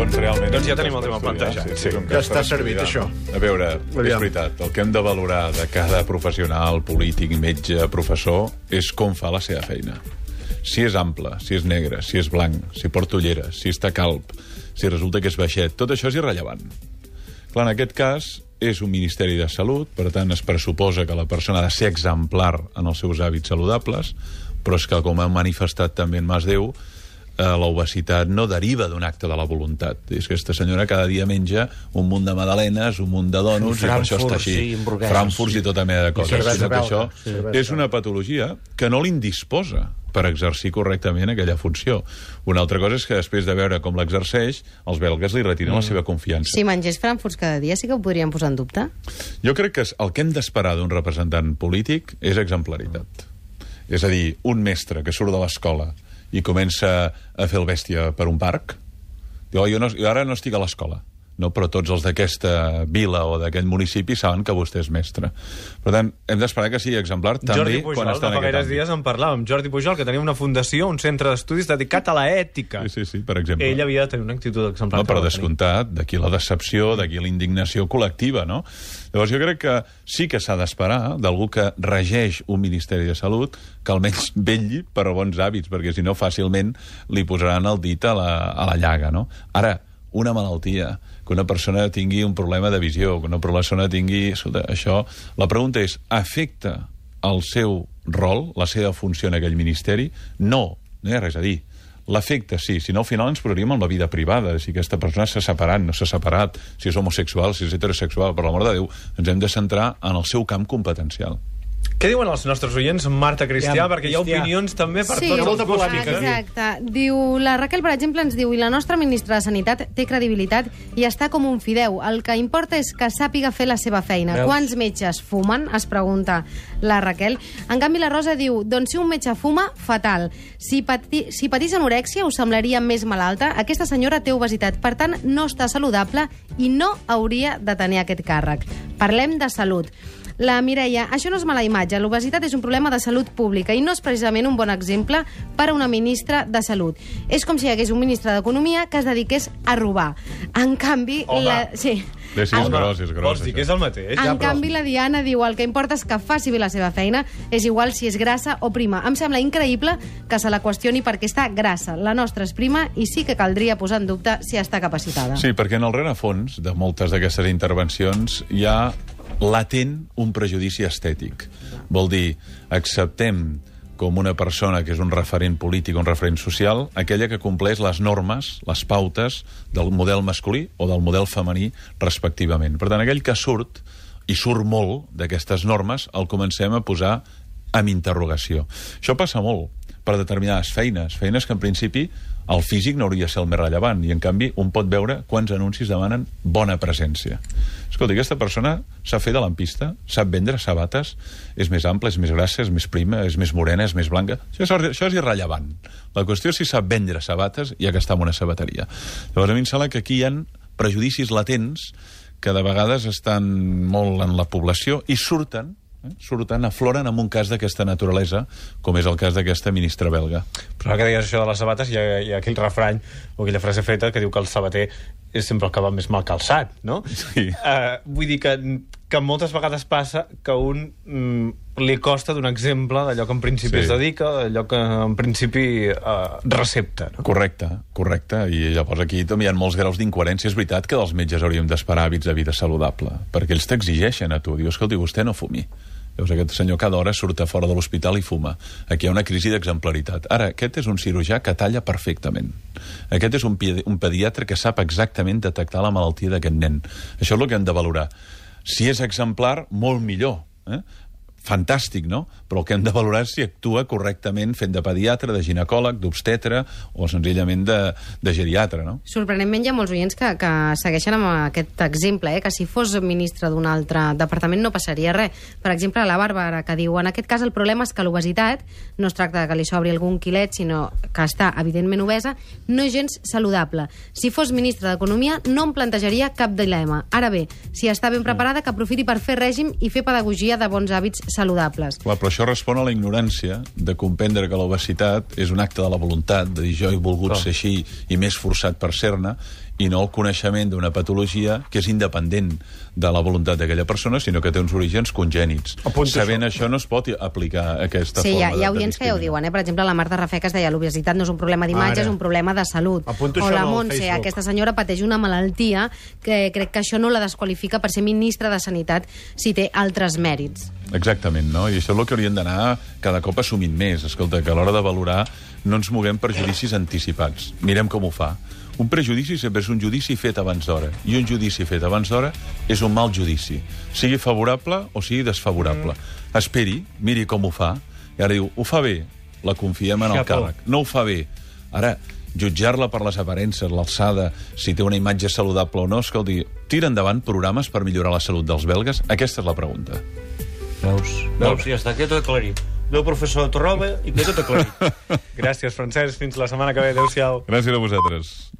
Són realment... Doncs ja tenim el tema plantejat, Sí, sí. és Ja està servit, això. A veure, és Aviam. veritat, el que hem de valorar de cada professional, polític, metge, professor, és com fa la seva feina. Si és ample, si és negre, si és blanc, si porta ulleres, si està calp, si resulta que és baixet, tot això és irrellevant. Clar, en aquest cas, és un Ministeri de Salut, per tant, es pressuposa que la persona ha de ser exemplar en els seus hàbits saludables, però és que, com ha manifestat també en Mas Déu, eh, la obesitat no deriva d'un acte de la voluntat. És que aquesta senyora cada dia menja un munt de magdalenes, un munt de dònuts, i per això està així. i hamburgueses. Frankfurts i tota mena de coses. cervesa Sinó que això sí, és una patologia que no l'indisposa per exercir correctament aquella funció. Una altra cosa és que després de veure com l'exerceix, els belgues li retiren la seva confiança. Si mengés frankfurts cada dia sí que ho podríem posar en dubte. Jo crec que el que hem d'esperar d'un representant polític és exemplaritat. És a dir, un mestre que surt de l'escola i comença a fer el bèstia per un parc, diu, oh, jo, no, jo ara no estic a l'escola. No, però tots els d'aquesta vila o d'aquell municipi saben que vostè és mestre. Per tant, hem d'esperar que sigui exemplar també Pujol, quan està en aquest àmbit. dies en parlàvem. Jordi Pujol, que tenia una fundació, un centre d'estudis dedicat a la ètica. Sí, sí, sí, per exemple. Ell havia de tenir una actitud exemplar. No, que per va tenir. descomptat, d'aquí la decepció, d'aquí la indignació col·lectiva, no? Llavors jo crec que sí que s'ha d'esperar d'algú que regeix un Ministeri de Salut que almenys vetlli per bons hàbits, perquè si no fàcilment li posaran el dit a la, a la llaga, no? Ara, una malaltia, que una persona tingui un problema de visió, que una persona tingui... Escolta, això... La pregunta és, afecta el seu rol, la seva funció en aquell ministeri? No, no hi ha res a dir. L'efecte, sí. Si no, al final ens posaríem en la vida privada. Si aquesta persona s'ha separat, no s'ha separat, si és homosexual, si és heterosexual. Per l'amor de Déu, ens hem de centrar en el seu camp competencial. Què diuen els nostres oients, Marta Cristià? Ja, perquè hi ha opinions també per Sí, tots els gustos. polèmica, eh? Exacte. Diu, la Raquel, per exemple, ens diu i la nostra ministra de Sanitat té credibilitat i està com un fideu. El que importa és que sàpiga fer la seva feina. Veus? Quants metges fumen? Es pregunta la Raquel. En canvi, la Rosa diu, doncs si un metge fuma, fatal. Si, pati, si patís anorèxia, us semblaria més malalta. Aquesta senyora té obesitat, per tant, no està saludable i no hauria de tenir aquest càrrec. Parlem de salut. La Mireia, això no és mala imatge. L'obesitat és un problema de salut pública i no és precisament un bon exemple per a una ministra de Salut. És com si hi hagués un ministre d'Economia que es dediqués a robar. En canvi... Home. La... Sí. Bé, sí, és En- gros, és gros. Vols dir això. que és el mateix? en Ja, però- canvi, la Diana diu el que importa és que faci bé la seva feina, és igual si és grassa o prima. Em sembla increïble que se la qüestioni perquè està grassa. La nostra és prima i sí que caldria posar en dubte si està capacitada. Sí, perquè en el rerefons de moltes d'aquestes intervencions hi ha latent un prejudici estètic. Vol dir, acceptem com una persona que és un referent polític, un referent social, aquella que compleix les normes, les pautes del model masculí o del model femení, respectivament. Per tant, aquell que surt, i surt molt d'aquestes normes, el comencem a posar amb interrogació. Això passa molt per determinades feines, feines que en principi el físic no hauria de ser el més rellevant, i en canvi un pot veure quants anuncis demanen bona presència. Escolta, aquesta persona sap fer de lampista, sap vendre sabates, és més ampla, és més grassa, és més prima, és més morena, és més blanca... Això és, això és irrellevant. La qüestió és si sap vendre sabates i ja que està en una sabateria. Llavors a mi em sembla que aquí hi ha prejudicis latents que de vegades estan molt en la població i surten? Surten, afloren amb un cas d'aquesta naturalesa, com és el cas d'aquesta ministra belga. Però ara que deies això de les sabates, hi ha, hi ha aquell refrany o aquella frase feta que diu que el sabater és sempre el que va més mal calçat, no? Sí. Uh, vull dir que, que moltes vegades passa que un mm, li costa d'un exemple d'allò que en principi Sí. es dedica, d'allò que en principi uh, recepta, no? Correcte, correcte. I llavors aquí també hi ha molts graus d'incoherència. És veritat que dels metges hauríem d'esperar hàbits de vida saludable, perquè ells t'exigeixen a tu. Diu, escolti, vostè no fumi. Llavors aquest senyor cada hora surt a fora de l'hospital i fuma. Aquí hi ha una crisi d'exemplaritat. Ara, aquest és un cirurgià que talla perfectament. Aquest és un, un pediatre que sap exactament detectar la malaltia d'aquest nen. Això és el que hem de valorar. Si és exemplar, molt millor. Eh? Fantàstic, no? Però el que hem de valorar és si actua correctament fent de pediatre, de ginecòleg, d'obstetre o senzillament de, de geriatre, no? Sorprenentment hi ha molts oients que, que segueixen amb aquest exemple, eh? que si fos ministre d'un altre departament no passaria res. Per exemple, la Bàrbara, que diu en aquest cas el problema és que l'obesitat no es tracta de que li sobri algun quilet, sinó que està evidentment obesa, no és gens saludable. Si fos ministre d'Economia no em plantejaria cap dilema. Ara bé, si està ben preparada, que aprofiti per fer règim i fer pedagogia de bons hàbits saludables. Clar, però això respon a la ignorància de comprendre que l'obesitat és un acte de la voluntat, de dir jo he volgut Clar. ser així i m'he esforçat per ser-ne, i no el coneixement d'una patologia que és independent de la voluntat d'aquella persona, sinó que té uns orígens congènits. Apunto Sabent això. això. no es pot aplicar aquesta Sí, hi ha, forma hi ha oients que ja ho diuen. Eh? Per exemple, la Marta Rafecas deia l'obesitat no és un problema d'imatge, és un problema de salut. Apunto o la Montse, Facebook. aquesta senyora pateix una malaltia que crec que això no la desqualifica per ser ministra de Sanitat si té altres mèrits. Exactament, no? I això és el que hauríem d'anar cada cop assumint més. Escolta, que a l'hora de valorar no ens moguem per judicis anticipats. Mirem com ho fa. Un prejudici sempre és un judici fet abans d'hora. I un judici fet abans d'hora és un mal judici. Sigui favorable o sigui desfavorable. Mm. Esperi, miri com ho fa. I ara diu, ho fa bé, la confiem en el Xapó. càrrec. No ho fa bé. Ara, jutjar-la per les aparences, l'alçada, si té una imatge saludable o no, escolti, tira endavant programes per millorar la salut dels belgues? Aquesta és la pregunta. Veus? Veus? Ja està, queda tot aclarit. Adéu, professor Torroba, i queda tot aclarit. Gràcies, Francesc. Fins la setmana que ve. Adéu-siau. Gràcies a vosaltres.